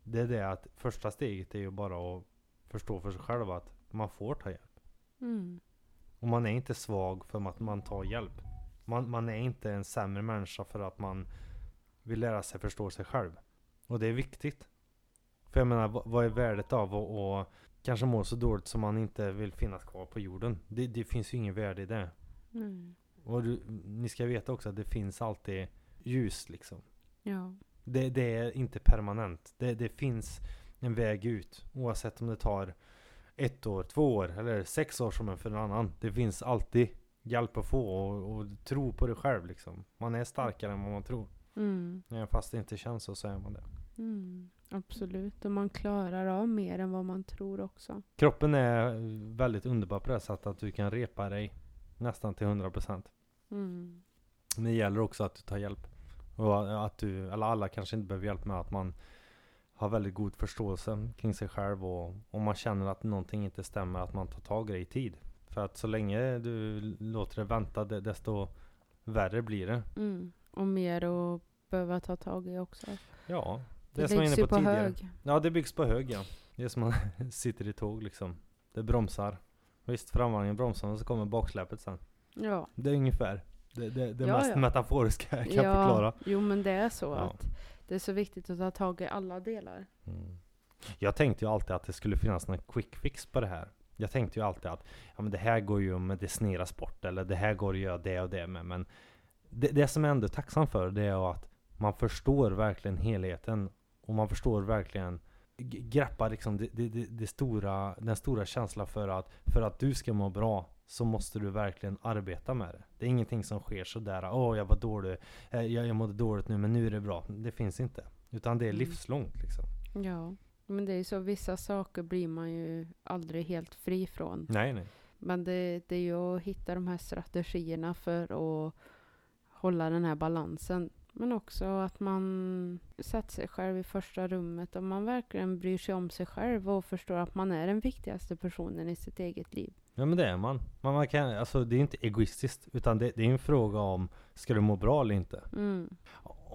Det är det att första steget är ju bara att förstå för sig själv att man får ta hjälp. Mm. Och man är inte svag för att man tar hjälp. Man, man är inte en sämre människa för att man vill lära sig förstå sig själv. Och det är viktigt. För jag menar, vad, är värdet av att och kanske må så dåligt som man inte vill finnas kvar på jorden? Det, det finns ju ingen värde i det. Mm. Och du, ni ska veta också att det finns alltid ljus liksom. Ja. Det, det är inte permanent. Det, det finns en väg ut. Oavsett om det tar ett år, två år eller sex år som en för en annan. Det finns alltid hjälp att få och, och tro på det själv liksom. Man är starkare än vad man tror. Mm. Även fast det inte känns så, så är man det. Mm. Absolut. Och man klarar av mer än vad man tror också. Kroppen är väldigt underbar på det sättet att du kan repa dig nästan till 100%. Mm. Men det gäller också att du tar hjälp. Och att du, eller alla kanske inte behöver hjälp med att man har väldigt god förståelse kring sig själv och om man känner att någonting inte stämmer att man tar tag i det i tid. För att så länge du låter det vänta desto värre blir det. Mm. Och mer att behöva ta tag i också. Ja, det, Det, som jag inne ju på, på tidigare. hög. Ja, det byggs på hög ja. Det är som man sitter i tåg liksom. Det bromsar. Visst, framvagnen bromsar och så kommer baksläpet sen. Ja. Det är ungefär det, det, det Ja, mest ja. metaforiska jag kan ja. förklara. Jo men det är så Ja. att det är så viktigt att ta tag i alla delar. Mm. Jag tänkte ju alltid att det skulle finnas någon quick fix på det här. Jag tänkte ju alltid att ja, men det här går ju att medicinera sport, eller det här går att göra det och det med. Men det, det som jag ändå är tacksam för det är att man förstår verkligen helheten och man förstår verkligen g- greppar liksom det, det, det, stora, den stora känslan för att för att du ska må bra så måste du verkligen arbeta med det. Det är ingenting som sker sådär, åh jag var dålig, eh, jag, jag mådde dåligt nu men nu är det bra. Det finns inte. Utan det är Mm. livslångt liksom. Ja. Men det är ju så, vissa saker blir man ju aldrig helt fri från. Nej, nej. Men det, det är ju att hitta de här strategierna för att hålla den här balansen. Men också att man sätter sig själv i första rummet och man verkligen bryr sig om sig själv och förstår att man är den viktigaste personen i sitt eget liv. Ja men det är man. man, man kan, alltså, det är inte egoistiskt. Utan det, det är en fråga om, ska du må bra eller inte? Mm.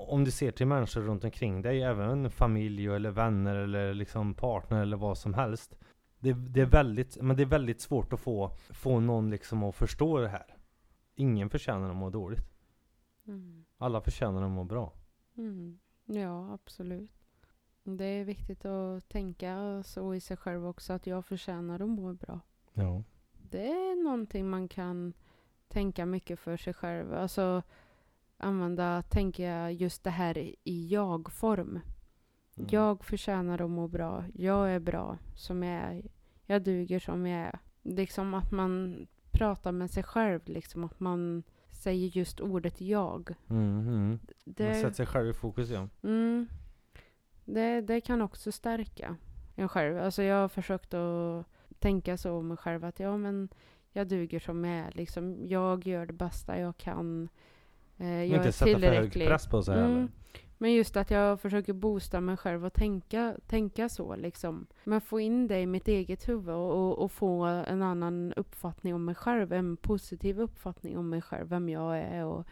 Om du ser till människor runt omkring dig, även familj eller vänner eller liksom partner eller vad som helst. Det, det, är, väldigt, men det är väldigt svårt att få, få någon liksom att förstå det här. Ingen förtjänar att må dåligt. Mm. Alla förtjänar att må bra. Mm. Ja, absolut. Det är viktigt att tänka så i sig själv också, att jag förtjänar att må bra. Ja. Det är någonting man kan tänka mycket för sig själv. Alltså använda, tänka just det här i jag-form. Mm. Jag förtjänar att må bra. Jag är bra som jag är. Jag duger som jag är. Liksom att man pratar med sig själv, liksom att man säger just ordet jag. Mm, mm. Man Det, sätter sig själv i fokus ja. mm, det, det kan också stärka en själv. Alltså jag har försökt att tänka så om mig själv att ja men jag duger som jag är. Liksom, jag gör det bästa jag kan. Eh, jag inte är sätta för hög tillräcklig. press på sig Mm. heller. Men just att jag försöker boosta mig själv och tänka, tänka så liksom. Men få in det i mitt eget huvud och, och, och få en annan uppfattning om mig själv. En positiv uppfattning om mig själv, vem jag är. Och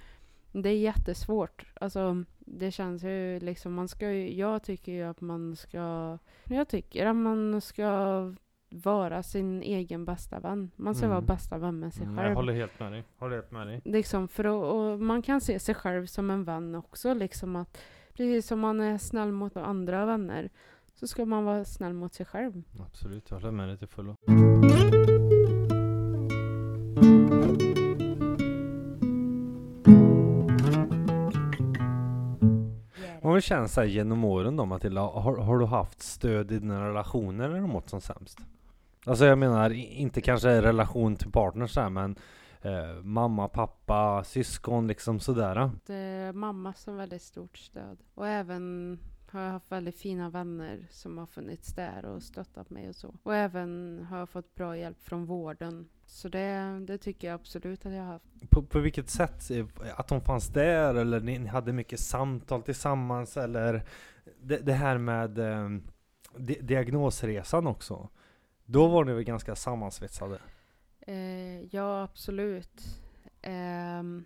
det är jättesvårt. Alltså, det känns ju liksom, man ska ju, jag tycker ju att man ska, jag tycker att man ska vara sin egen bästa vän. Man ska Mm. vara bästa vän med sig Mm, själv. Jag håller helt med dig. Håller helt med dig. Liksom för att, och man kan se sig själv som en vän också. Liksom att, precis som man är snäll mot andra vänner så ska man vara snäll mot sig själv. Absolut, jag håller med dig till fullo. Det känns här genom åren då Matilda, har, har du haft stöd i dina relationer när du mått som sämst? Alltså jag menar, i- inte kanske relation till partners här, men eh, mamma, pappa, syskon liksom sådär. Det är mamma som väldigt stort stöd. Och även har jag haft väldigt fina vänner som har funnits där och stöttat mig och så. Och även har jag fått bra hjälp från vården. Så det, det tycker jag absolut att jag har haft. På, på vilket sätt? Att de fanns där eller ni, ni hade mycket samtal tillsammans eller det, det här med eh, di, diagnosresan också. Då var ni väl ganska sammansvetsade? Eh, ja, absolut. Ehm,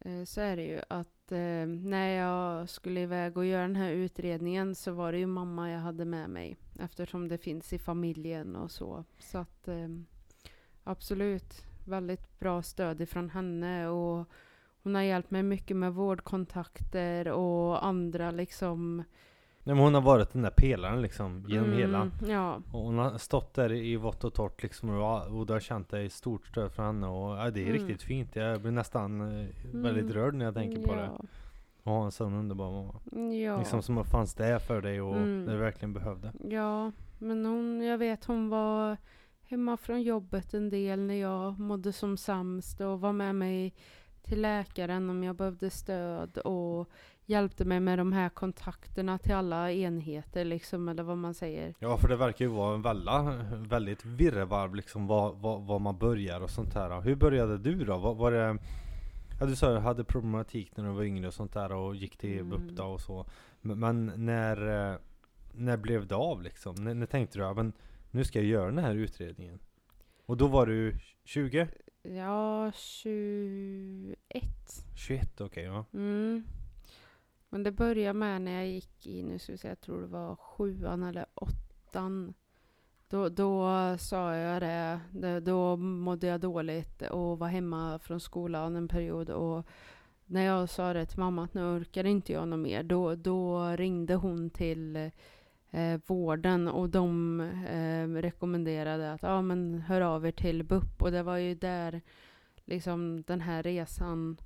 eh, så är det ju att eh, när jag skulle iväg och göra den här utredningen så var det ju mamma jag hade med mig. Eftersom det finns i familjen och så. Så att ehm, absolut, väldigt bra stöd ifrån henne. Och hon har hjälpt mig mycket med vårdkontakter och andra liksom. Nej, men hon har varit den där pelaren liksom genom hela. Mm, Ja, Och hon har stått där i vått och torrt liksom och, och du har känt dig stort stöd från henne och ja, det är Mm. riktigt fint. Jag blir nästan eh, väldigt Mm. rörd när jag tänker på det. ja, Och ha en sån underbar mamma. Ja. Liksom som fanns där för dig och Mm. när du verkligen behövde. Ja, men hon, jag vet hon var hemma från jobbet en del när jag mådde som sämst och var med mig till läkaren om jag behövde stöd och hjälpte mig med de här kontakterna till alla enheter liksom, eller vad man säger. Ja för det verkar ju vara en välla, väldigt virrvarv liksom var, var, var man börjar och sånt där. Hur började du då? Var, var det, ja, du sa att du hade problematik när du var yngre och sånt där och gick till Mm. BUP och så. Men, men när, eh, när blev det av liksom? När, när tänkte du ja, men nu ska jag göra den här utredningen? Och då var du 20? Ja, 21. 21 okej ja. Mm. Men det började med när jag gick i, nu ska vi säga, jag tror det var sjuan eller åttan. Då, då sa jag det, det, då mådde jag dåligt och var hemma från skolan en period. Och när jag sa det till mamma att nu orkar inte jag något mer, då, då ringde hon till eh, vården och de eh, rekommenderade att ah, men hör av er till BUP. Och det var ju där liksom den här resan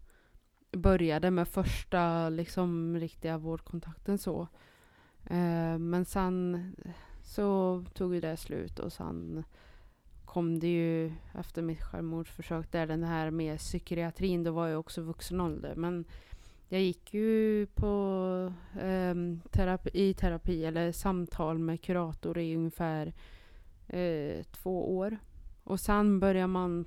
började med första liksom riktiga vårdkontakten så. Eh, men sen så tog ju det slut och sen kom det ju efter mitt självmordsförsök där den här med psykiatrin, då var jag också vuxen ålder. Men jag gick ju på eh, terapi, i terapi eller samtal med kurator i ungefär eh, två år. Och sen börjar man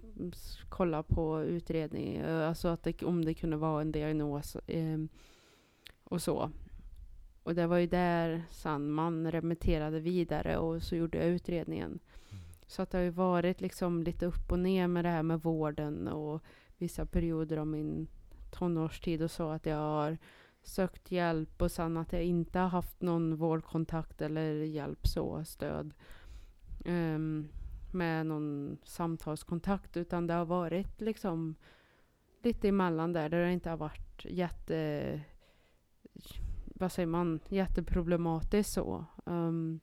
kolla på utredning, eh, alltså att det, om det kunde vara en diagnos ehm, och så. Och det var ju där sen man remitterade vidare och så gjorde jag utredningen. Så att det har ju varit liksom lite upp och ner med det här med vården och vissa perioder av min tonårstid och så att jag har sökt hjälp och sen att jag inte har haft någon vårdkontakt eller hjälp så, stöd. ehm, med någon samtalskontakt utan det har varit liksom lite emellan där, där det inte har varit jätte vad säger man, jätteproblematiskt så. Um,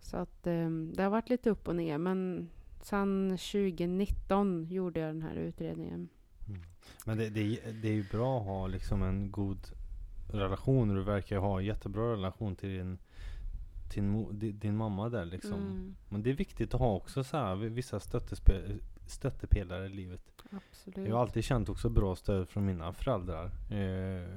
så att um, det har varit lite upp och ner men sen 2019 gjorde jag den här utredningen. Mm. Men det, det, det är ju bra att ha liksom en god relation. Du verkar ju ha en jättebra relation till din, din, din mamma där liksom. Mm, Men det är viktigt att ha också så här, vissa stöttepelare i livet. absolut. Jag har alltid känt också bra stöd från mina föräldrar. Eh,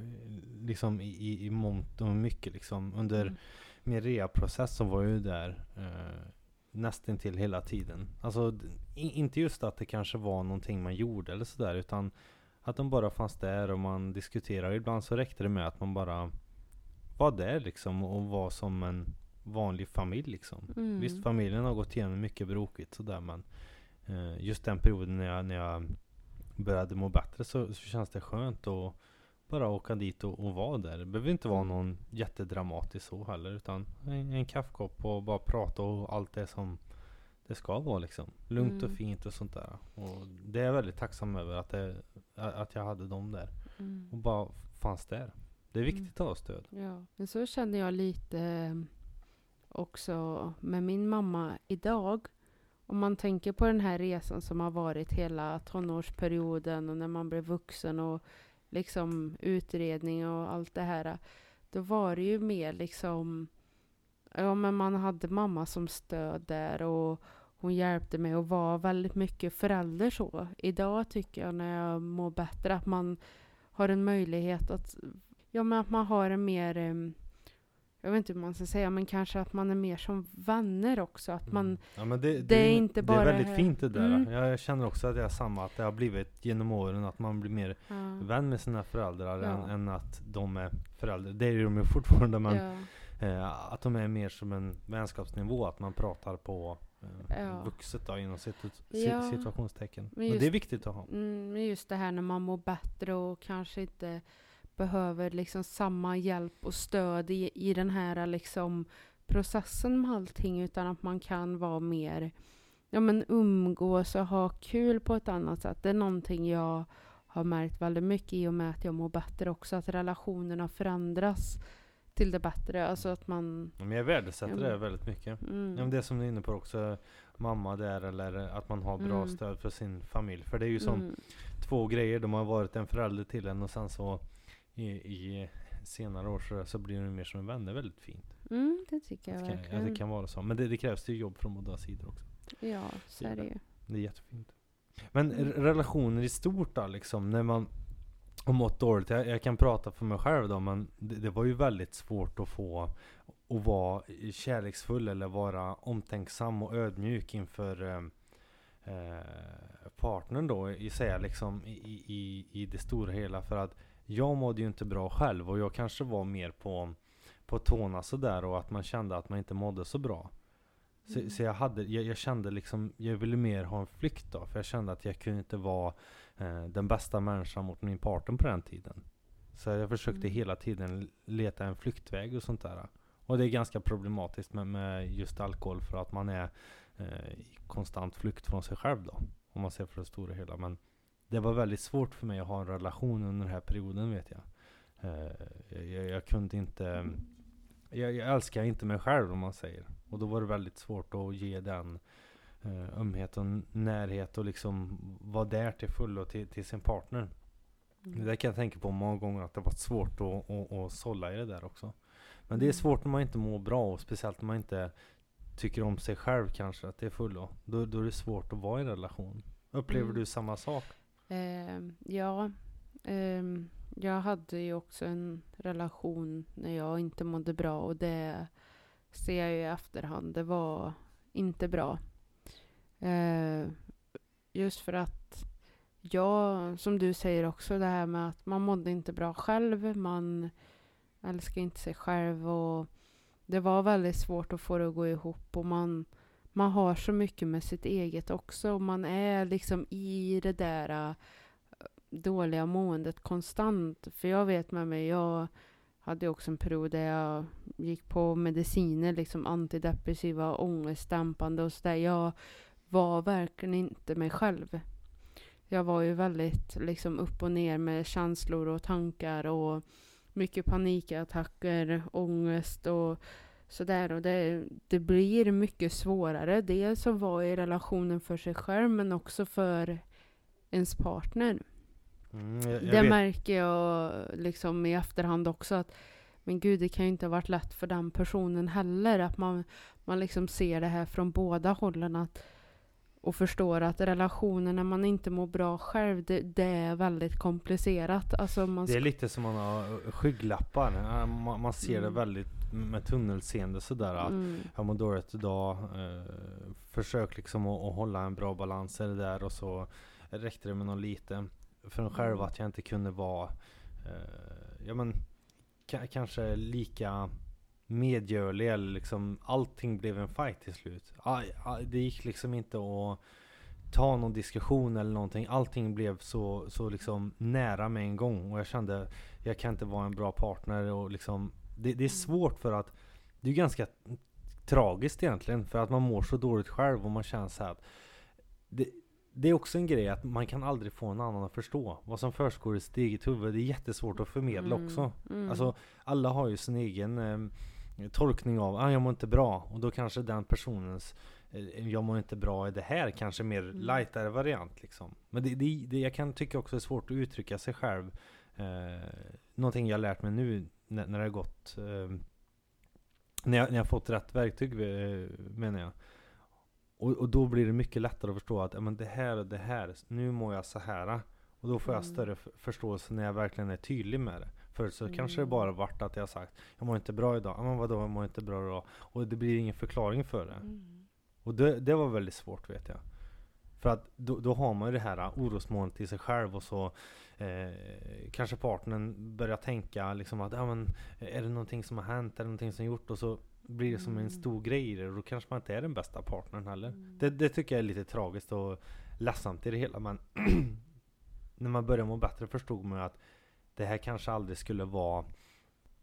liksom i, i, mångt och mycket liksom. Under Mm. min reaprocess så var jag ju där eh, nästan till hela tiden. Alltså inte just att det kanske var någonting man gjorde eller sådär utan att de bara fanns där och man diskuterade. Ibland så räckte det med att man bara var där liksom och var som en vanlig familj liksom. Mm. Visst familjen har gått igenom mycket brokigt sådär men eh, just den perioden när jag, när jag började må bättre så, så känns det skönt att bara åka dit och, och vara där. Det behöver inte vara Mm. någon jättedramatiskt så heller. Utan en, en kaffekopp och bara prata och allt det som det ska vara liksom. Lugnt och Mm. fint och sånt där. Och det är jag väldigt tacksam över att, det, att jag hade dem där. Mm. Och bara fanns där. Det är viktigt att ha stöd. Ja, men så känner jag lite eh, också med min mamma idag. Om man tänker på den här resan som har varit hela tonårsperioden och när man blev vuxen och liksom utredning och allt det här. Då var det ju mer liksom, ja men man hade mamma som stöd där och hon hjälpte mig och var väldigt mycket förälder så. Idag tycker jag när jag mår bättre att man har en möjlighet att Ja, men att man har en mer jag vet inte hur man ska säga, men kanske att man är mer som vänner också. Att man... Mm. ja, men det, det är inte det bara är väldigt fint det där. Mm. Jag känner också att det är samma. Att det har blivit genom åren att man blir mer Ja, vän med sina föräldrar Ja. än, än att de är föräldrar. Det är ju de ju fortfarande men eh, att de är mer som en vänskapsnivå. Att man pratar på eh, vuxet då inom situ situationstecken. Men Men, just- det är viktigt att ha. mm, men just det här när man mår bättre och kanske inte behöver liksom samma hjälp och stöd i, i den här liksom processen med allting utan att man kan vara mer ja men umgås och ha kul på ett annat sätt. Det är någonting jag har märkt väldigt mycket i och med att jag mår bättre också. Att relationerna förändras till det bättre. Alltså att man... Men jag värdesätter Ja. det väldigt mycket. Mm, Ja, men det som du är inne på också, mamma där eller att man har bra Mm. stöd för sin familj. För det är ju som mm, två grejer. De har varit en förälder till en och sen så i, i senare år så, så blir de mer som en vän. Det är väldigt fint. mm, det tycker jag Det kan, ja, verkligen. det kan vara så. Men det, det krävs ju jobb från båda sidor också. Ja, så är det ju. Det är jättefint. Men Mm. relationer i stort då liksom, när man har mått dåligt. Jag, jag kan prata för mig själv då, men det, det var ju väldigt svårt att få att vara kärleksfull eller vara omtänksam och ödmjuk inför eh, eh, partnern då, i, säga, liksom, i, i, i det stora hela. För att jag mådde ju inte bra själv och jag kanske var mer på, på tårna sådär och att man kände att man inte mådde så bra. Så, Mm. så jag, hade, jag, jag kände liksom, jag ville mer ha en flykt då. För jag kände att jag kunde inte vara eh, den bästa människan mot min partner på den tiden. Så jag försökte Mm. hela tiden leta en flyktväg och sånt där. Och det är ganska problematiskt med, med just alkohol för att man är eh, i konstant flykt från sig själv då. Om man ser för det stora hela. Men det var väldigt svårt för mig att ha en relation under den här perioden vet jag. Eh, jag, jag kunde inte jag, jag älskar inte mig själv om man säger. Och då var det väldigt svårt att ge den uh, ömhet och närhet och liksom vara där till fullo till, till sin partner. Mm. Det kan jag tänka på många gånger att det varit svårt att, att, att sålla i det där också. Men det är Mm. svårt när man inte mår bra och speciellt när man inte tycker om sig själv kanske att det är fullo. Då, då är det svårt att vara i en relation. Upplever Mm. du samma sak? Eh, ja, eh, jag hade ju också en relation när jag inte mådde bra och det ser jag ju i efterhand. Det var inte bra. Eh, just för att jag, som du säger också, det här med att man mådde inte bra själv. Man älskar inte sig själv och det var väldigt svårt att få det att gå ihop och man man har så mycket med sitt eget också. Och man är liksom i det där äh, dåliga måendet konstant. För jag vet med mig, jag hade också en period där jag gick på mediciner, liksom antidepressiva, ångestdämpande och sådär. Jag var verkligen inte mig själv. Jag var ju väldigt liksom upp och ner med känslor och tankar och mycket panikattacker, ångest och sådär. Och det, det blir mycket svårare. Dels att vara i relationen för sig själv men också för ens partner. Mm, jag, jag det vet. märker jag liksom i efterhand också att men gud, det kan ju inte ha varit lätt för den personen heller. Att man, man liksom ser det här från båda hållen att, och förstår att relationer när man inte mår bra själv, det, det är väldigt komplicerat. Alltså Det är lite som man har skygglappar. Man, man ser det Mm. väldigt med tunnelseende sådär. att mm, Jag mår dåligt idag. Eh, försök liksom att, att hålla en bra balans i det där och så räckte det med något lite. För en själv Mm. att jag inte kunde vara eh, ja men ka- kanske lika medgörlig eller liksom allting blev en fight till slut. Aj, aj, det gick liksom inte att ta någon diskussion eller någonting. Allting blev så, så liksom nära med en gång och jag kände jag kan inte vara en bra partner och liksom det, det är svårt för att det är ganska tragiskt egentligen för att man mår så dåligt själv och man känner så här att det, det är också en grej att man kan aldrig få en annan att förstå vad som försiggår i sitt eget huvud. Det är jättesvårt att förmedla Mm, också. mm. Alltså alla har ju sin egen eh, tolkning av ah, jag mår inte bra och då kanske den personens eh, jag mår inte bra i det här kanske mer Mm. lightare variant liksom. Men det, det, det, jag kan tycka också är svårt att uttrycka sig själv. Eh, någonting jag har lärt mig nu när, när det har gått eh, när, jag, när jag fått rätt verktyg eh, menar jag. Och, och då blir det mycket lättare att förstå att men det här och det här, nu mår jag så här. Och då får jag Mm. större förståelse när jag verkligen är tydlig med det. Förut så kanske det Mm. bara varit att jag sagt Jag mår inte bra idag. Men vadå, jag mår inte bra idag? Och det blir ingen förklaring för det. Mm. Och det, det var väldigt svårt vet jag. För att då, då har man ju det här orosmolnet i sig själv och så eh, kanske partnern börjar tänka liksom att ja, men, är det någonting som har hänt, är det någonting som gjort? Och så blir det som en Mm. stor grej i det och då kanske man inte är den bästa partnern heller. Mm. Det, det tycker jag är lite tragiskt och ledsamt i det hela men när man börjar må bättre förstod man ju att det här kanske aldrig skulle vara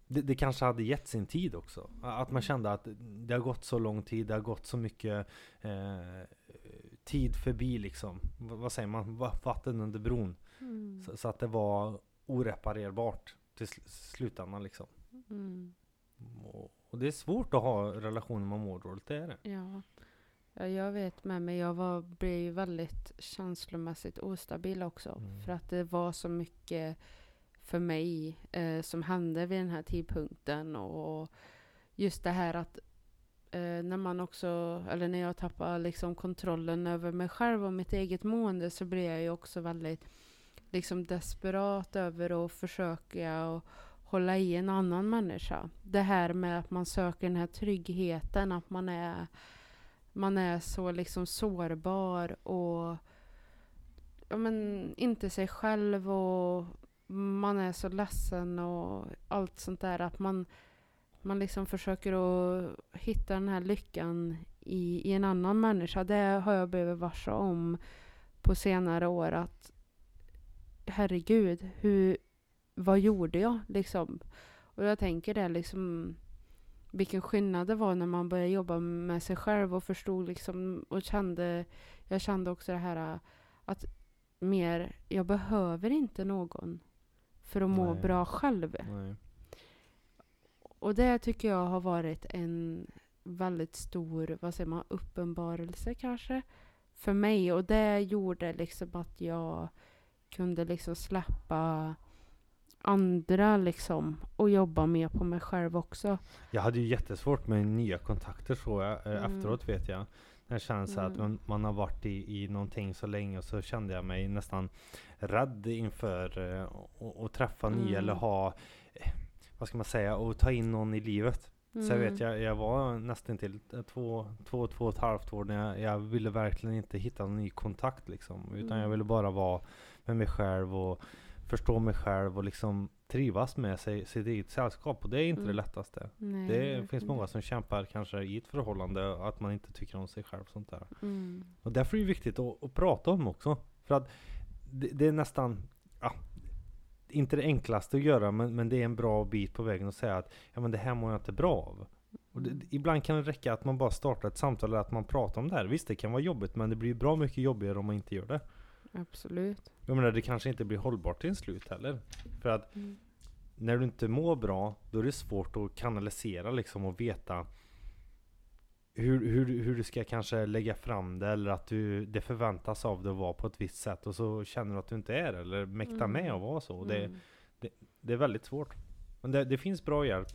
det, det kanske hade gett sin tid också. Att man kände att det har gått så lång tid, det har gått så mycket eh, tid förbi liksom. V- vad säger man? Va- Vatten under bron. Mm. Så, så att det var oreparerbart till sl- slutändan liksom. Mm. Och, och det är svårt att ha relationer med mår dåligt, det är det. Ja. ja, jag vet med mig. Jag var, blev väldigt känslomässigt ostabil också. Mm. För att det var så mycket för mig eh, som hände vid den här tidpunkten. Och just det här att eh, när man också, eller när jag tappade liksom kontrollen över mig själv och mitt eget mående så blev jag ju också väldigt liksom desperat över att försöka och hålla i en annan människa. Det här med att man söker den här tryggheten, att man är, man är så liksom sårbar och ja, men, inte sig själv och man är så ledsen och allt sånt där. Att man, man liksom försöker att hitta den här lyckan i, i en annan människa. Det har jag blivit varse om på senare år. att Herregud, hur, vad gjorde jag liksom? Och jag tänker det liksom vilken skillnad det var när man började jobba med sig själv och förstod liksom och kände jag kände också det här att mer, jag behöver inte någon för att må Nej. bra själv. Nej. Och det tycker jag har varit en väldigt stor, vad säger man, uppenbarelse kanske för mig. Och det gjorde liksom att jag kunde liksom släppa andra liksom och jobba mer på mig själv också. Jag hade ju jättesvårt med nya kontakter så jag, eh, Mm. efteråt vet jag. När det känns så att Mm. man, man har varit i, i någonting så länge och så kände jag mig nästan rädd inför eh, att- att träffa nya Mm. eller ha, eh, vad ska man säga, och ta in någon i livet. Så jag Mm. vet, jag, jag var nästan till två, två, två och ett halvt år när jag, jag ville verkligen inte hitta en ny kontakt liksom. Utan jag Mm. ville bara vara med mig själv och förstå mig själv och liksom trivas med sig, sitt eget sällskap. Och det är inte det Mm. lättaste. Nej, Det finns många som kämpar kanske i ett förhållande att man inte tycker om sig själv och sånt där. Mm. Och därför är det viktigt att, att prata om också. För att det, det är nästan, ja, inte det enklaste att göra men, men det är en bra bit på vägen att säga att ja men det här mår jag inte bra av. Det, ibland kan det räcka att man bara startar ett samtal eller att man pratar om det här. Visst det kan vara jobbigt men det blir bra mycket jobbigare om man inte gör det. Absolut. Jag menar det kanske inte blir hållbart till slut heller. För att Mm. när du inte mår bra, då är det svårt att kanalisera liksom och veta hur, hur, hur du ska kanske lägga fram det eller att du, det förväntas av dig att vara på ett visst sätt och så känner du att du inte är det eller mäktar med Mm. att vara så. Det, Mm. det är väldigt svårt. Men det, det finns bra hjälp.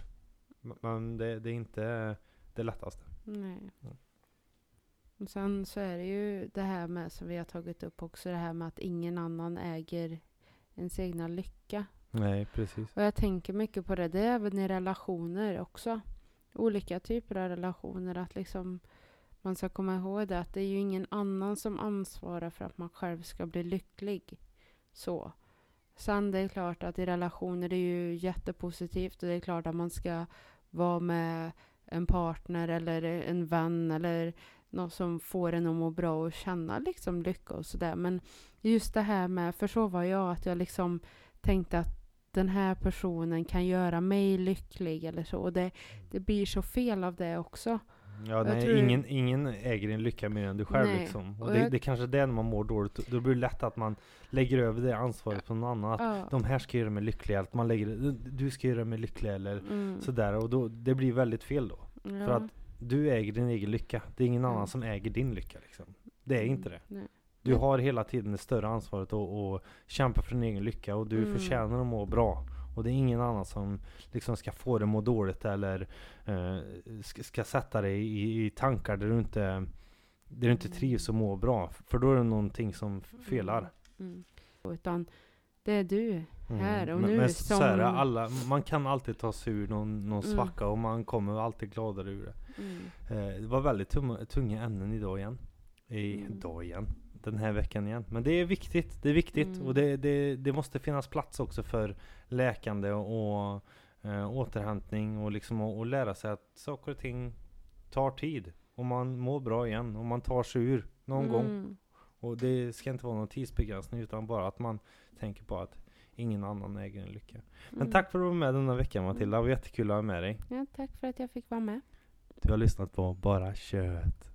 Men det, det är inte det lättaste. Nej. Och sen så är det ju det här med som vi har tagit upp också, det här med att ingen annan äger ens egna lycka. Nej, precis. Och jag tänker mycket på det, det är även i relationer också. Olika typer av relationer, att liksom man ska komma ihåg det, att det är ju ingen annan som ansvarar för att man själv ska bli lycklig. Så. Sen det är klart att i relationer det är ju jättepositivt och det är klart att man ska vara med en partner eller en vän eller något som får en att må bra och känna liksom lycka och sådär. Men just det här med, för så var jag, att jag liksom tänkte att den här personen kan göra mig lycklig eller så. Och det, det blir så fel av det också. Ja, nej, tror- ingen, ingen äger din lycka mer än du själv Nej, liksom. Och och det, jag- det är kanske är det när man mår dåligt. Då blir det lätt att man lägger över det ansvaret på någon annan. Att Ja. de här ska göra mig lycklig. Att man lägger du ska göra mig lycklig eller Mm. sådär. Och då, det blir väldigt fel då. Ja. För att du äger din egen lycka. Det är ingen Mm. annan som äger din lycka liksom. Det är inte det. Nej. Du Nej. har hela tiden det större ansvaret att att kämpa för din egen lycka och du Mm. förtjänar att må bra. Och det är ingen annan som liksom ska få dig att må dåligt eller eh, ska, ska sätta dig i, i tankar där du inte där du inte Mm. trivs och mår bra. För då är det någonting som felar. Mm. Utan det är du Mm. här och men, nu men som... så är det, alla, man kan alltid ta sig ur någon, någon Mm. svacka och man kommer alltid gladare ur det. Mm. Eh, det var väldigt tumma, tunga ämnen idag igen. I, Mm. Idag igen. Den här veckan igen. Men det är viktigt. Det är viktigt. Mm. Och det, det, det måste finnas plats också för läkande och, och eh, återhämtning och liksom att och lära sig att saker och ting tar tid. Och man mår bra igen. Och man tar sig ur någon gång. Mm. Och det ska inte vara någon tidsbegränsning utan bara att man tänker på att ingen annan äger en lycka. Men Mm. tack för att du var med denna vecka Matilda. Det var jättekul att ha med dig. Ja, tack för att jag fick vara med. Du har lyssnat på Bara Kött.